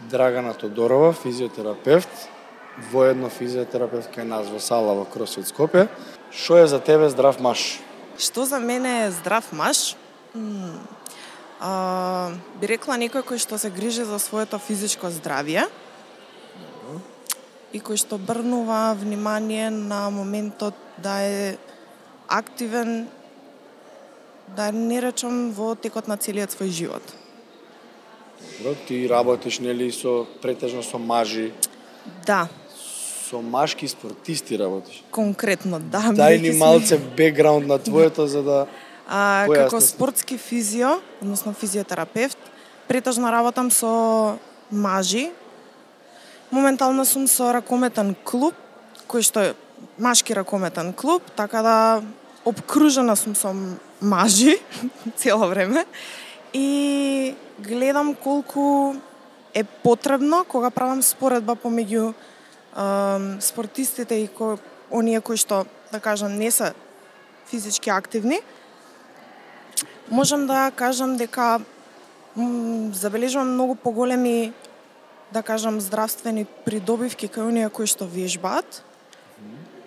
Драгана Тодорова, физиотерапевт, воедно физиотерапевт кај нас во сала во Кросфит Скопје. Што е за тебе здрав маш? Што за мене е здрав маш? М, а, би рекла некој кој што се грижи за своето физичко здравје и кој што брнува внимание на моментот да е активен да не речам во текот на целиот свој живот. Добро, ти работиш нели со претежно со мажи, Да, со машки спортисти работиш. конкретно, да. Дај ни малце бекграунд на твоето за да А, како спортски физио, односно физиотерапевт, претежно работам со мажи. Моментално сум со ракометен клуб, кој што е машки ракометен клуб, така да обкружена сум со мажи цело време. И гледам колку е потребно кога правам споредба помеѓу ем, спортистите и ко, оние кои што, да кажам, не се физички активни, можам да кажам дека м, забележувам многу поголеми да кажам здравствени придобивки кај оние кои што вежбаат.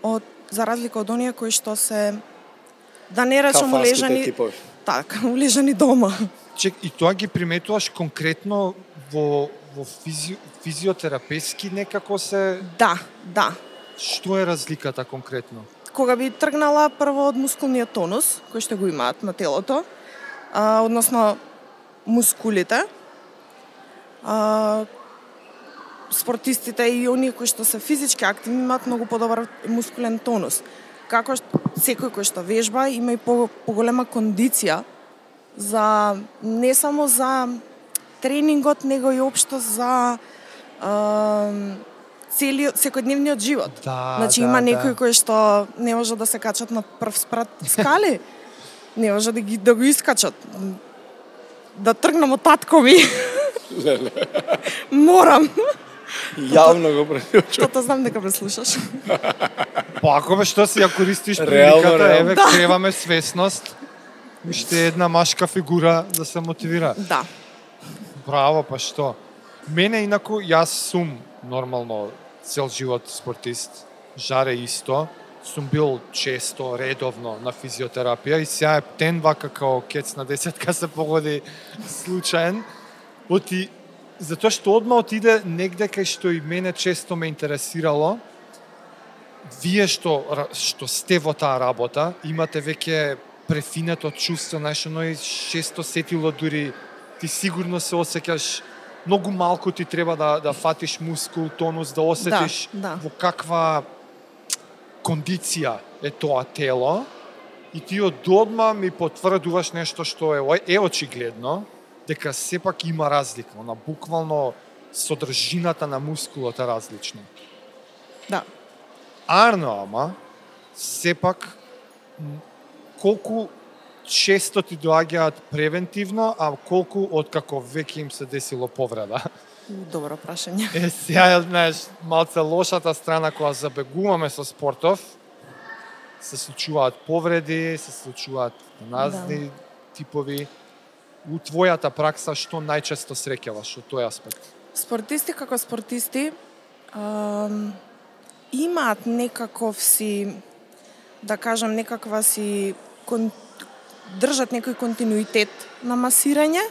Од за разлика од оние кои што се да не речам улежани така, улежани дома. Чек, и тоа ги приметуваш конкретно во во физи, физиотерапевски некако се Да, да. што е разликата конкретно? Кога би тргнала прво од мускулниот тонус, кој што го имаат на телото, а, односно мускулите, а, спортистите и оние кои што се физички активни имаат многу подобар мускулен тонус. Како што секој кој што вежба има и по, поголема кондиција за не само за тренингот, него и општо за а, целиот секојдневниот живот. Да, Значи да, има да. некои кои што не може да се качат на прв спрат скали. не може да ги да го искачат. Да тргнам од татко ми. Морам. Јавно го прелучувам. Тоа знам дека ме слушаш. Па ако бе што си ја користиш Реално, приликата, реално. еве креваме свесност. Уште една машка фигура да се мотивира. Да. Браво, па што? Мене инаку јас сум нормално цел живот спортист. Жаре исто. Сум бил често, редовно на физиотерапија и сега е тен вака као кец на десетка се погоди случаен. Оти затоа што одма отиде негде кај што и мене често ме интересирало. Вие што што сте во таа работа, имате веќе префинето чувство, знаеш, оно и шесто сетило дури ти сигурно се осеќаш многу малку ти треба да да фатиш мускул, тонус, да осетиш да. во каква кондиција е тоа тело и ти од одма ми потврдуваш нешто што е е очигледно дека сепак има разлика, она буквално содржината на мускулот е различна. Да. Арно, ама, сепак, колку често ти доаѓаат превентивно, а колку откако веќе им се десило повреда. Добро прашање. Е, сега, знаеш, малце лошата страна кога забегуваме со спортов, се случуваат повреди, се случуваат разни типови. У твојата пракса што најчесто среќаваш од тој аспект? Спортисти како спортисти ам, имаат некаков си да кажам некаква си кон, држат некој континуитет на масирање,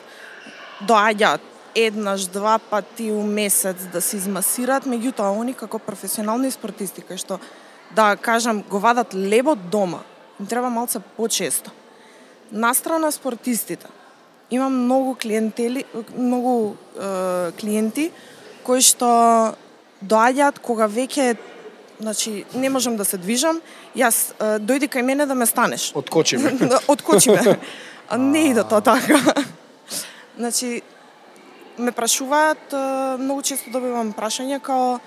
доаѓаат еднаш, два пати у месец да се измасираат, меѓутоа они како професионални спортисти кај што да кажам го вадат лебот дома, им треба малце почесто. Настрана спортистите, имам многу клиентели, многу е, клиенти кои што доаѓаат кога веќе значи не можам да се движам, јас дојди кај мене да ме станеш. Откочи ме. Откочи ме. А не иде тоа така. Значи, ме прашуваат, многу често добивам прашање као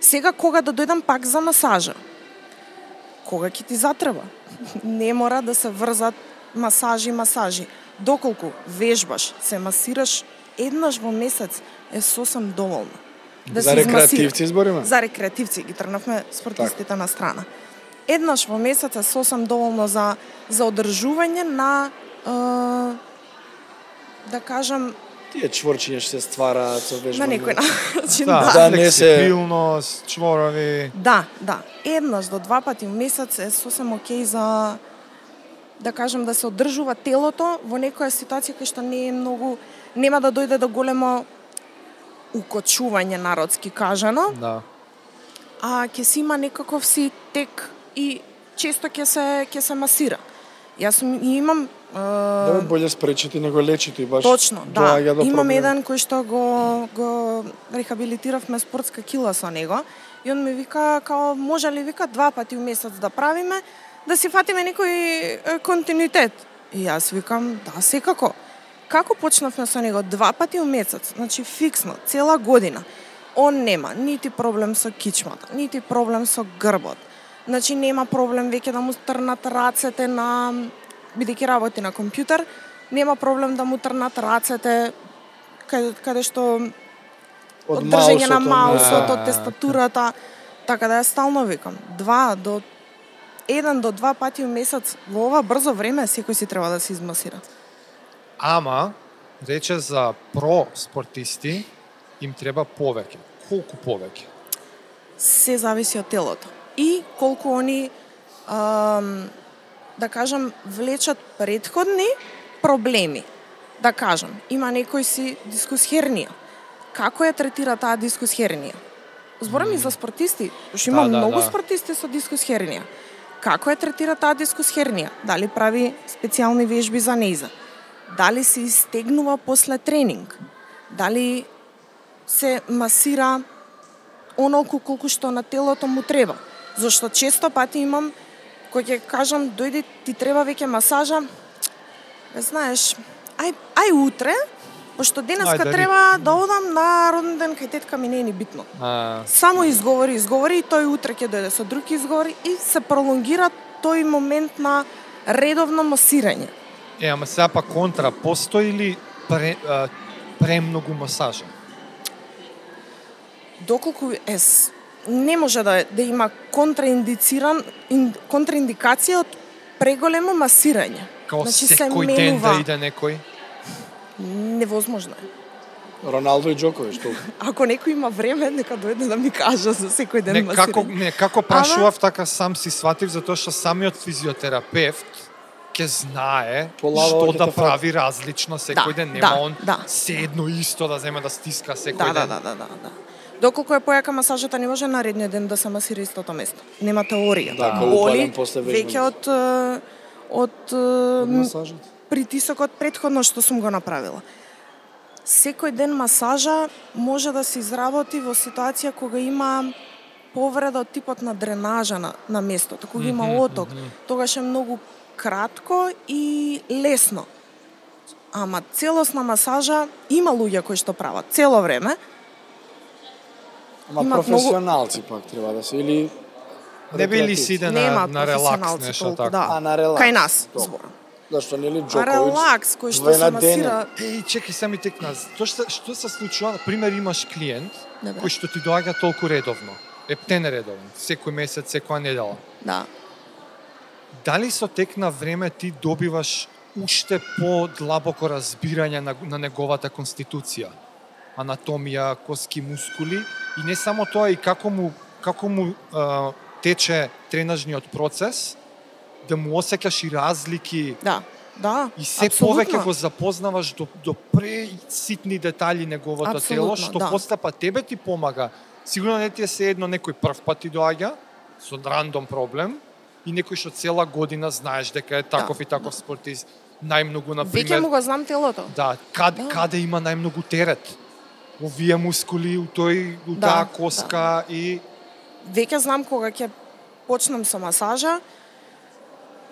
сега кога да дојдам пак за масажа? Кога ќе ти затреба? Не мора да се врзат масажи, масажи. Доколку вежбаш, се масираш еднаш во месец е сосем доволно. Да За рекреативци збориме? За рекреативци ги тргнавме спортистите на страна. Еднаш во месец е сосем доволно за за одржување на е, да кажам Тие чворчиња што се ствараат со вежбање. На некој начин, Да, да. Да, не се- флексибилност, чворови. Да, да. Еднаш до два пати во месец е сосем окей за да кажем да се одржува телото во некоја ситуација која што не е многу нема да дојде до големо укочување народски кажано, Да. а ќе си има некаков си тек и често ќе се ќе се масира. Јас имам Да боле спречите него лечите и баш Точно, да. до Имам проблем. еден кој што го го рехабилитиравме спортска кила со него и он ми вика као може ли вика два пати у месец да правиме да си фатиме некој континуитет. И јас викам да секако. Како почнавме со него два пати у месец, значи фиксно, цела година. Он нема нити проблем со кичмата, нити проблем со грбот. Значи нема проблем веќе да му трнат рацете на бидејќи работи на компјутер, нема проблем да му трнат рацете каде, каде што Од од држење на маусот, маусот, да. од тестатурата, така да ја стално викам. Два до еден до два пати у месец во ова брзо време секој си треба да се измасира. Ама, рече за про спортисти, им треба повеќе. Колку повеќе? Се зависи од телото. И колку они ам, да кажам влечат предходни проблеми. Да кажам, има некој си дискус хернија. Како ја третира таа дискус хернија? Зборам и за спортисти, што има Да, да, многу да. спортисти со дискус хернија. Како ја третира таа дискус хернија? Дали прави специјални вежби за нејза? Дали се истегнува после тренинг? Дали се масира онолку колку што на телото му треба? Зашто често пати имам кој ќе кажам дојди ти треба веќе масажа. Знаеш, ај ај утре, пошто денеска Ајде, треба да одам на роден ден кај тетка ми не е ни битно. А, Само изговори, изговори и тој утре ќе дојде со други изговори и се пролонгира тој момент на редовно масирање. Е, ама сега па контра, постои ли пре, а, премногу масажа? Доколку е не може да да има контраиндициран ин, контраиндикација од преголемо масирање. Као Значи, се секој ден менува. да иде некој? Невозможно е. Роналдо и Џокович, толку. Ако некој има време, нека дојде да ми кажа за секој ден Не, масирање. како, не, како прашував, така сам си сватив, затоа што самиот физиотерапевт ќе знае Полава што да прави различно секој Да, ден. Нема да, он да. се едно исто да земе да стиска секој Да, да, ден. да, да, да, да. Доколку е појака масажата, не може наредниот ден да се масира истото место. Нема теорија. Да, како Боли веќе од е, од, Од е, масажот. притисокот предходно што сум го направила. Секој ден масажа може да се изработи во ситуација кога има повреда од типот на дренажа на, на местото, кога има оток, тогаш е многу кратко и лесно. Ама целосна масажа има луѓе кои што прават цело време, Ама Имат професионалци пак треба да се или Не би ли рекреативци. си иде Нема на, на релакс нешто така? да. А на релакс. кај нас зборам. Зашто нели А Џокович? релакс кој што се на масира, Еј, чекај, сега ми текна. Тоа што, што се случува? На пример, имаш клиент Добре. кој што ти доаѓа толку редовно. Ептен редовно, секој месец, секоја недела. да. Дали со тек на време ти добиваш уште по-длабоко разбирање на, на неговата конституција? Анатомија, коски мускули и не само тоа и како му како му а, тече тренажниот процес, да му осеќаш и разлики Да, да. И се апсолутно. повеќе го запознаваш до, до преситни детали неговото тело, Апсолутно, што да. после па тебе ти помага. Сигурно не ти е се едно некој прв пат ти доаѓа со рандом проблем и некој што цела година знаеш дека е таков Да, и таков спортист. Најмногу на Веќе пример му го знам телото. да, каде Да. каде има најмногу терет. Овие мускули, у тој у Да, таа коска и Веќе знам кога ќе почнам со масажа,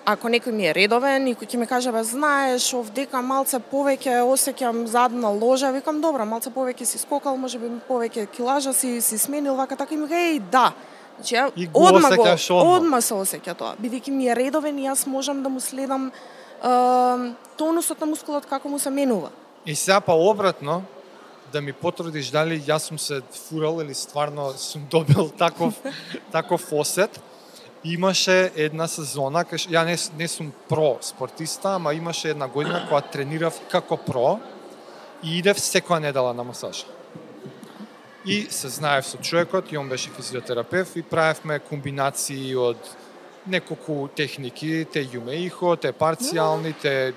ако некој ми е редовен и кој ќе ми каже, бе, знаеш, овдека малце повеќе осеќам задна ложа, викам, добра, малце повеќе си скокал, може би повеќе килажа си, си сменил, вака така и ми га, еј, да. Значи, ја одма го, одма. се осеќа тоа. Бидејќи ми е редовен и јас можам да му следам е, тонусот на мускулот како му се менува. И сега па обратно, да ми потрудиш дали јас сум се фурал или стварно сум добил таков таков осет. Имаше една сезона кај ш- ја не, не сум про спортиста, ама имаше една година кога тренирав како про И идев секоја недела на масажа. И се знаев со човекот, и он беше физиотерапевт, и правевме комбинации од неколку техники, те јумеихо, те парцијални, те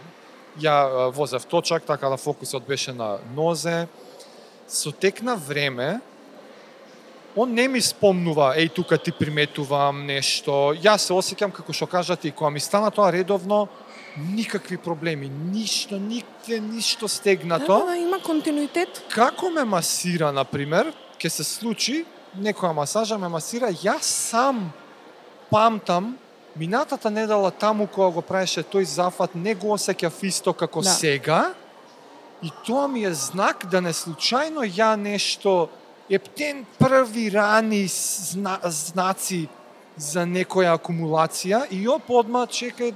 ја возев точак, така да фокусот беше на нозе. Со тек на време, он не ми спомнува, еј тука ти приметувам нешто. Јас се осеќам како што кажате и кога ми стана тоа редовно, никакви проблеми, ништо, никде ништо стегнато. да, да, има континуитет. Како ме масира, на пример, ќе се случи, некоја масажа ме масира, јас сам памтам, минатата недела таму кога го правеше тој зафат, не го осеќав исто како Да. сега, и тоа ми е знак да не случајно ја нешто ептен први рани зна, знаци за некоја акумулација и оп одма чекај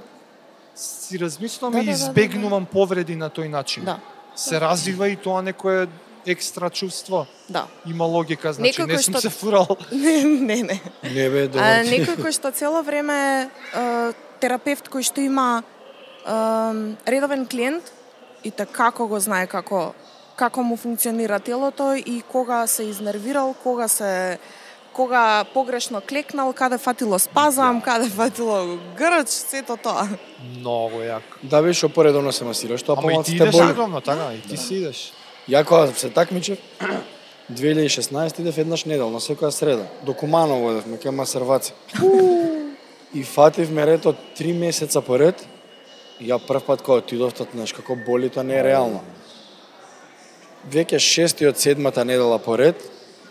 си размислувам Да, и да, да, да, да. избегнувам повреди на тој начин Да, се развива и тоа некое екстра чувство. да. Има логика, значи Некој не кој сум што- се фурал. Не, не, не. Не бе, А, некој кој што цело време е терапевт кој што има е, редовен клиент и те како го знае како како му функционира телото и кога се изнервирал, кога се кога погрешно клекнал, каде фатило спазам, каде фатило грч, сето тоа. Многу јак. Да бе, што поредовно се масираш, тоа Ама и помалку ти идеш боли. редовно, така, и ти си идеш. Ја кога се такмичев, 2016 идев еднаш неделно, секоја среда. До Куманово одевме кај Масерваци. И фативме рето три месеца поред. Ја прв пат кога отидов, знаеш како боли, тоа не е реално. Веќе шестиот седмата недела поред,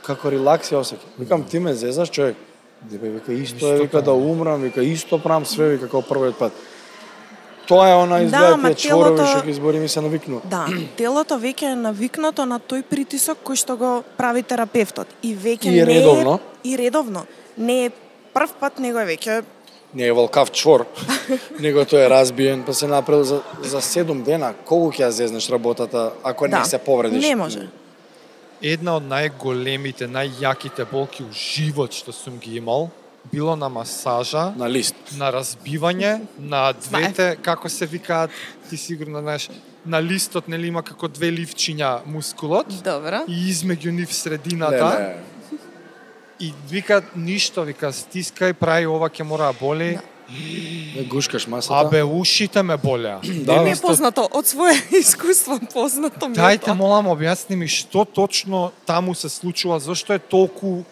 како релакс ја осеќам. Викам ти ме зезаш човек. Дебе вика исто е, вика да умрам, вика исто правам све, вика како првиот пат. Тоа е она изгледа ама тие чворови што ги избори ми се навикнува. Да, телото веќе е навикнато на тој притисок кој што го прави терапевтот и веќе не редовно. е и редовно. Не е прв пат, него е веќе не е волкав чвор, него тој е разбиен, па се направил за, за 7 дена. Колку ќе ја зезнеш работата ако да, не се повредиш? Не може. Една од најголемите, најјаките болки у живот што сум ги имал, било на масажа, На лист. на разбивање, на двете, како се викаат, ти сигурно знаеш, на листот нели има како две ливчиња мускулот Добро. и измеѓу нив средината. Леле, И вика ништо, вика стискај, прави ова ќе мора да не гушкаш масата. Абе ушите ме болеа. Да, ми е исто. познато, од свое искуство познато ми е Дајте молам објасни ми што точно таму се случува, зашто е толку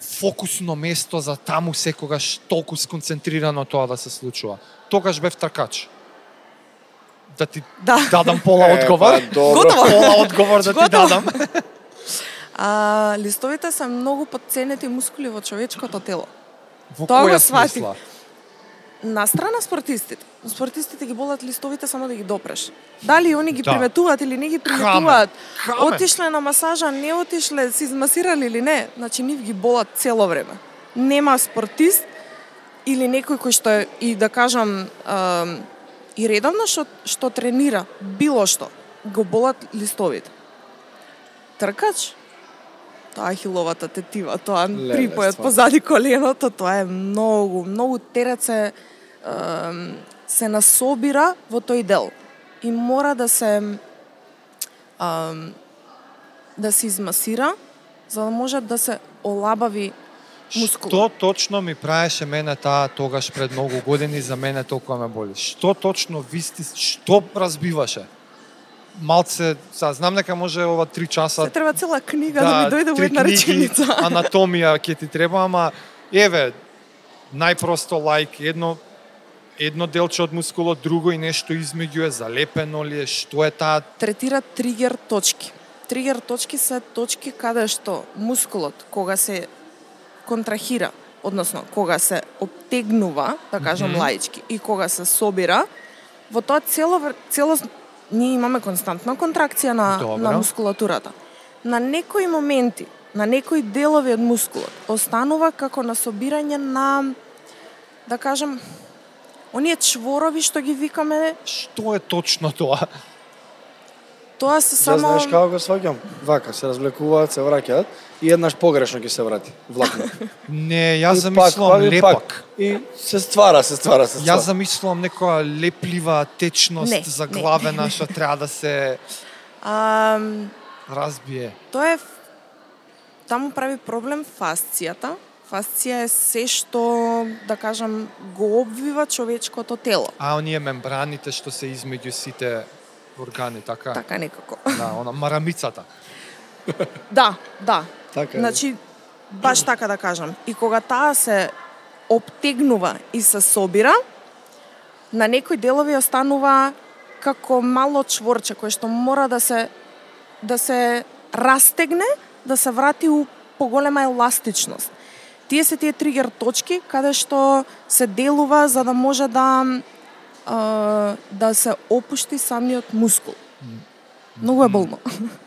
фокусно место за таму секогаш толку сконцентрирано тоа да се случува. Тогаш бев тркач. Да ти Да. дадам пола Е, одговор. па, добро. Готово. Пола одговор да ти Готово. дадам. А, листовите се многу подценети мускули во човечкото тело. Во Тоа го смисла? На страна спортистите. Спортистите ги болат листовите само да ги допреш. Дали они ги Да. приметуваат или не ги приметуваат. Отишле на масажа, не отишле, се измасирали или не. Значи нив ги болат цело време. Нема спортист или некој кој што е и да кажам ам, и редовно што што тренира било што го болат листовите. Тркач тоа е хиловата тетива, тоа припојот позади коленото, тоа е многу, многу терет се се насобира во тој дел и мора да се да се измасира за да може да се олабави мускул. Што точно ми правеше мене таа тогаш пред многу години за мене толку ме боли? Што точно висти, што разбиваше? Малце, са, знам дека може ова три часа Се треба цела книга да, ми дојде во една книги, реченица. Анатомија ќе ти треба, ама еве, најпросто лайк, едно едно делче од мускулот, друго и нешто измеѓу е залепено ли е, што е таа Третира тригер точки. Тригер точки се точки каде што мускулот кога се контрахира, односно кога се обтегнува, да кажам Мгм. лаички, и кога се собира, во тоа цело цело ние имаме константна контракција на Добро. на мускулатурата. На некои моменти, на некои делови од мускулот останува како насобирање на да кажам оние чворови што ги викаме, што е точно тоа? тоа се Ја само знаеш како го сваќам? Вака, се развлекуваат, се враќаат и еднаш погрешно ќе се врати. Влакно. Не, јас замислувам пак, лепак. пак. И се ствара, се ствара, се ствара. Јас замислувам некоја леплива течност Не, за не. главена што треба да се А, Разбие. тоа е таму прави проблем фасцијата. Фасција е се што, да кажам, го обвива човечкото тело. А оние мембраните што се измеѓу сите органи, така? Така некако. Да, она марамицата. Да, да. Така. Значи, баш така да кажам. И кога таа се обтегнува и се собира, на некои делови останува како мало чворче кое што мора да се да се растегне, да се врати у поголема еластичност. Тие се тие тригер точки каде што се делува за да може да а, да се опушти самиот мускул. Многу е болно.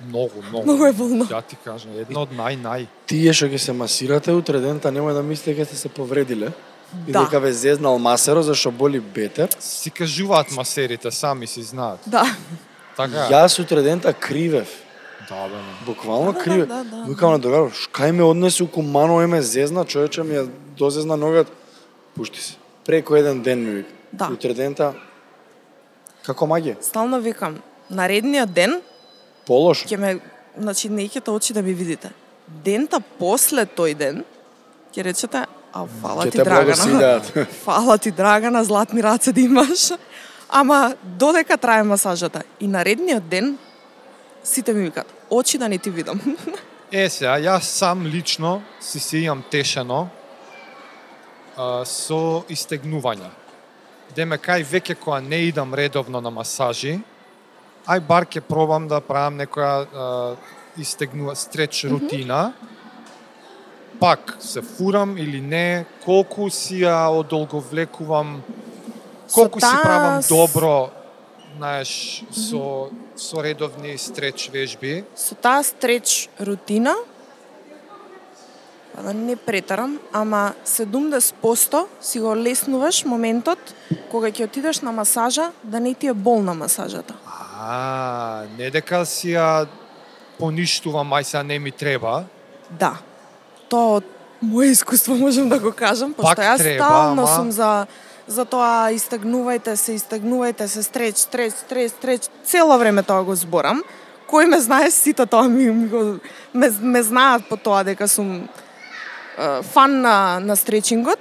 Многу, многу. Многу е болно. Ја ти кажам, едно од нај-нај. Тие што ќе се масирате утре дента немој да мислите дека сте се повредиле. И Да. дека ве зезнал масеро зашто боли бетер. Си кажуваат масерите, сами си знаат. Да. Така? Јас утре дента кривев. Да, бе. Буквално Да, да, криве. да, да, Викам на догаров, шкај ме однесе у кумано и ме зезна, човече ми ја дозезна ногат. Пушти се. Преко еден ден ми вика. Да. Утре дента како магија. Стално викам, наредниот ден Полошо. ќе ме, значи не ќе очи да ми видите. Дента после тој ден ќе речете, а фала ти Драгана. благословијат. фала ти Драгана, златни раце да имаш. Ама додека трае масажата и наредниот ден сите ми викаат, очи да не ти видам. Е, сега, јас сам лично си се имам тешено а, со истегнување. Деме кај веќе кога не идам редовно на масажи, ај бар ќе пробам да правам некоја а, истегнува стреч рутина. Пак се фурам или не, колку си ја одолговлекувам, колку Со си правам добро, знаеш, со со редовни стреч вежби. Со таа стреч рутина, па да не претарам, ама 70% си го леснуваш моментот кога ќе отидеш на масажа да не ти е болна масажата. А, не дека си ја поништувам, ај сега не ми треба. Да. Тоа од моје искуство можам да го кажам, пошто јас треба, стално ама- сум за за тоа истегнувајте се, истегнувајте се, стреч, стреч, стреч, стреч, цело време тоа го зборам. Кој ме знае, сите тоа ми, ми го, ме, ме знаат по тоа дека сум е, фан на, на стречингот.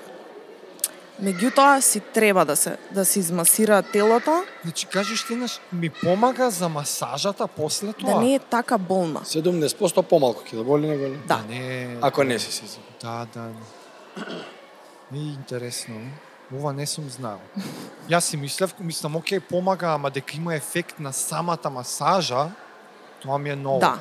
Меѓутоа си треба да се да се измасира телото, Значи, кажеш ти, наш, ми помага за масажата после тоа? да не е така болно. 70% помалку ќе да боли него ли? Да. Не, Ако не си си. Да, да. Не е интересно. Ова не сум знал. Јас си мислев, мислам, окей, помага, ама дека има ефект на самата масажа, тоа ми е ново. Да.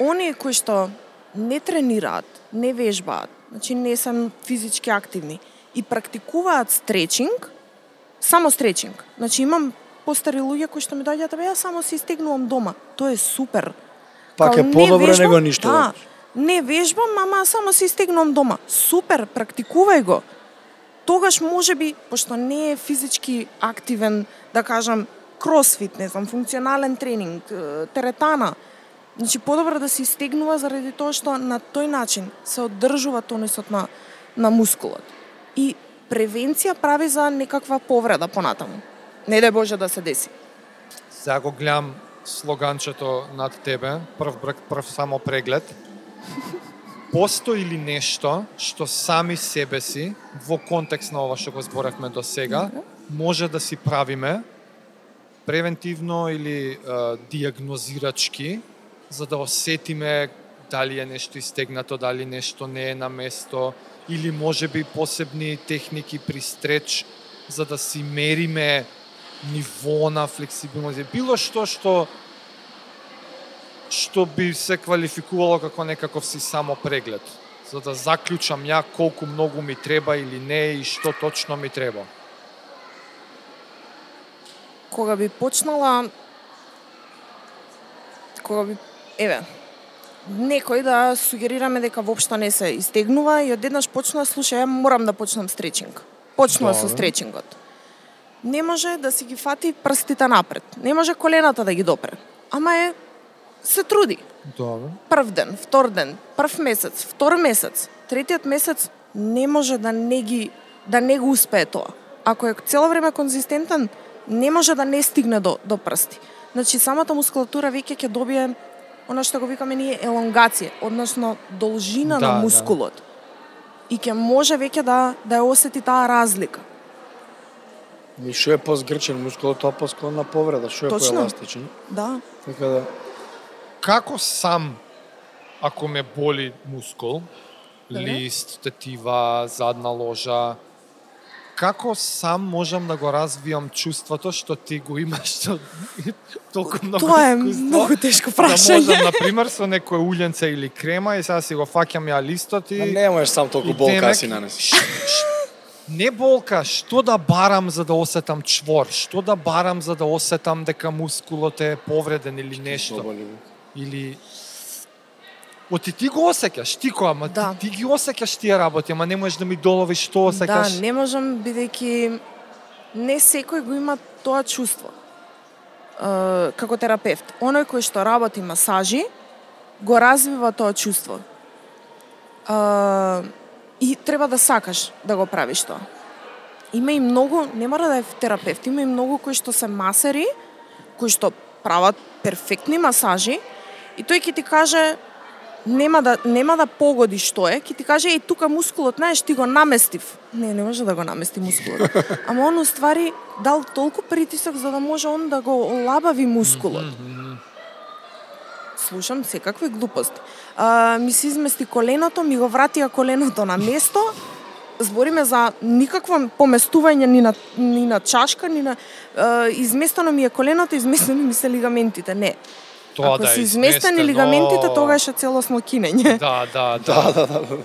Оние кои што не тренираат, не вежбаат, значи не се физички активни и практикуваат стречинг, само стречинг. Значи имам постари луѓе кои што ми доаѓаат, абе јас само се истегнувам дома. Тоа е супер. Пак Као, е не подобро вежбам- него ништо. Да, не вежбам, ама само се истегнувам дома. Супер, практикувај го. Тогаш може би, пошто не е физички активен, да кажам, кросфит, не знам, функционален тренинг, теретана, Значи подобро да се истегнува заради тоа што на тој начин се одржува тонусот на на мускулот. И превенција прави за некаква повреда понатаму. Не дај Боже да се деси. Сега го гледам слоганчето над тебе, прв брак, прв само преглед. Постои ли нешто што сами себе си, во контекст на ова што го зборевме до сега, може да си правиме превентивно или е, диагнозирачки, за да осетиме дали е нешто истегнато, дали нешто не е на место, или може би посебни техники при стреч, за да си мериме ниво на флексибилност, било што што што би се квалификувало како некаков си само преглед, за да заклучам ја колку многу ми треба или не и што точно ми треба. Кога би почнала кога би еве некој да сугерираме дека воопшто не се истегнува и одеднаш почнува слушај, морам да почнам стречинг. Почнува со стречингот. Не може да си ги фати прстите напред. Не може колената да ги допре. Ама е се труди. Добро. прв ден, втор ден, прв месец, втор месец, третиот месец не може да не ги да не го успее тоа. Ако е цело време конзистентен, не може да не стигне до до прсти. Значи самата мускулатура веќе ќе добие она што го викаме ние елонгација, односно должина Да, на да. мускулот. И ќе може веќе да да ја осети таа разлика. И што е позгрчен мускулот, тоа посклон на повреда, што е Точно. поеластичен. Да. Така да, Како сам, ако ме боли мускул, лист, тетива, задна ложа, како сам можам да го развиам чувството што ти го имаш што толку многу Тоа е многу тешко Да можам, прашање. на пример, со некој улјенце или крема и сега си го фаќам ја листот и... Не можеш сам толку болка си нанеси. ш- ш- Не болка, што да барам за да осетам чвор, што да барам за да осетам дека мускулот е повреден или нешто. Или Оти ти го осеќаш, ти која, ма Да. ти, ти ги осеќаш тие работи, ама не можеш да ми доловиш што Да, осеќаш. не можам бидејќи не секој го има тоа чувство. Е, како терапевт, оној кој што работи масажи го развива тоа чувство. Е, и треба да сакаш да го правиш тоа. Има и многу, не мора да е терапевт, има и многу кои што се масери, кои што прават перфектни масажи и тој ќе ти каже нема да нема да погоди што е, ќе ти каже еј тука мускулот, знаеш, ти го наместив. Не, не може да го намести мускулот. Ама он уствари дал толку притисок за да може он да го олабави мускулот. Слушам секакви глупости. А, ми се измести коленото, ми го вратија коленото на место. Збориме за никакво поместување ни на, ни на чашка, ни на... А, изместено ми е коленото, изместени ми се лигаментите. Не. Тоа Ако да е се изместени лигаментите, тогаш е целосно кинење. Да, да, да. Да, да, да. да.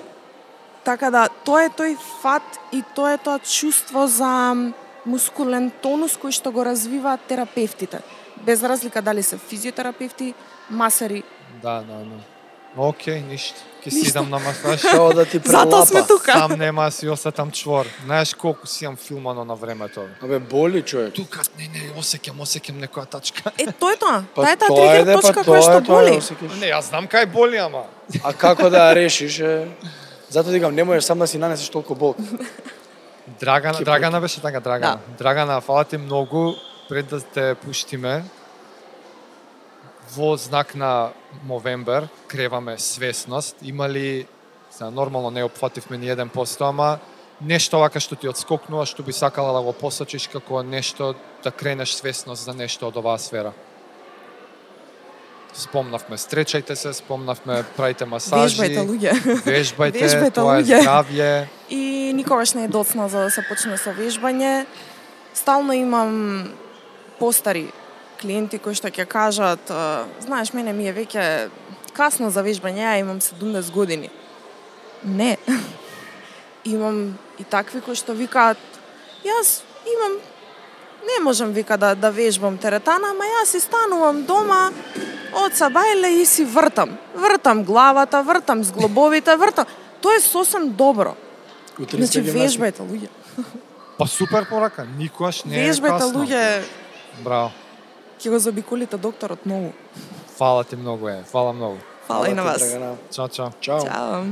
Така да, тоа е тој фат и тоа е тоа чувство за мускулен тонус кој што го развиваат терапевтите. Без разлика дали се физиотерапевти, масери. Да, да, да. Океј, ништо. Ке сидам на масаж. Тоа да ти прелапа. Затоа сме тука. Сам нема да си осетам чвор. Знаеш колку си имам филмано на времето. Абе, боли човек. Тука, не, не, осеќам, осеќам некоја тачка. Е, тоа е тоа. Па Таа е таа тоа е, тригер де, па точка тоа која е, што тоа е, боли. Не, јас знам кај боли, ама. А како да ја решиш е... Затоа дигам, не можеш сам да си нанесеш толку болка. Драгана, Драгана беше така, Драгана. Драгана, фала ти многу пред да те пуштиме. Во знак на Мовембер креваме свесност. Има ли, сега нормално не опфативме ни еден посто, ама нешто вака што ти одскокнува, што би сакала да го посочиш како нешто да кренеш свесност за нешто од оваа сфера? Спомнавме, стречајте се, спомнавме, правите масажи. Вежбајте луѓе. Вежбајте, Вежбајте, тоа е луѓе. здравје. И никогаш не е доцна за да се почне со вежбање. Стално имам постари клиенти кои што ќе кажат, «А, знаеш, мене ми е веќе касно за вежбање, ја имам 70 години. Не. имам и такви кои што викаат, јас имам не можам вика да да вежбам теретана, ама јас си станувам дома од сабајле и си вртам. Вртам главата, вртам зглобовите, вртам. Тоа е сосем добро. Утре Значи вежбајте луѓе. Па супер порака, никогаш не е Вежбајте луѓе, Браво. Ќе го забиколите докторот многу. Фала ти многу е. Фала многу. Фала и на вас. Чао, чао. Чао. Чао.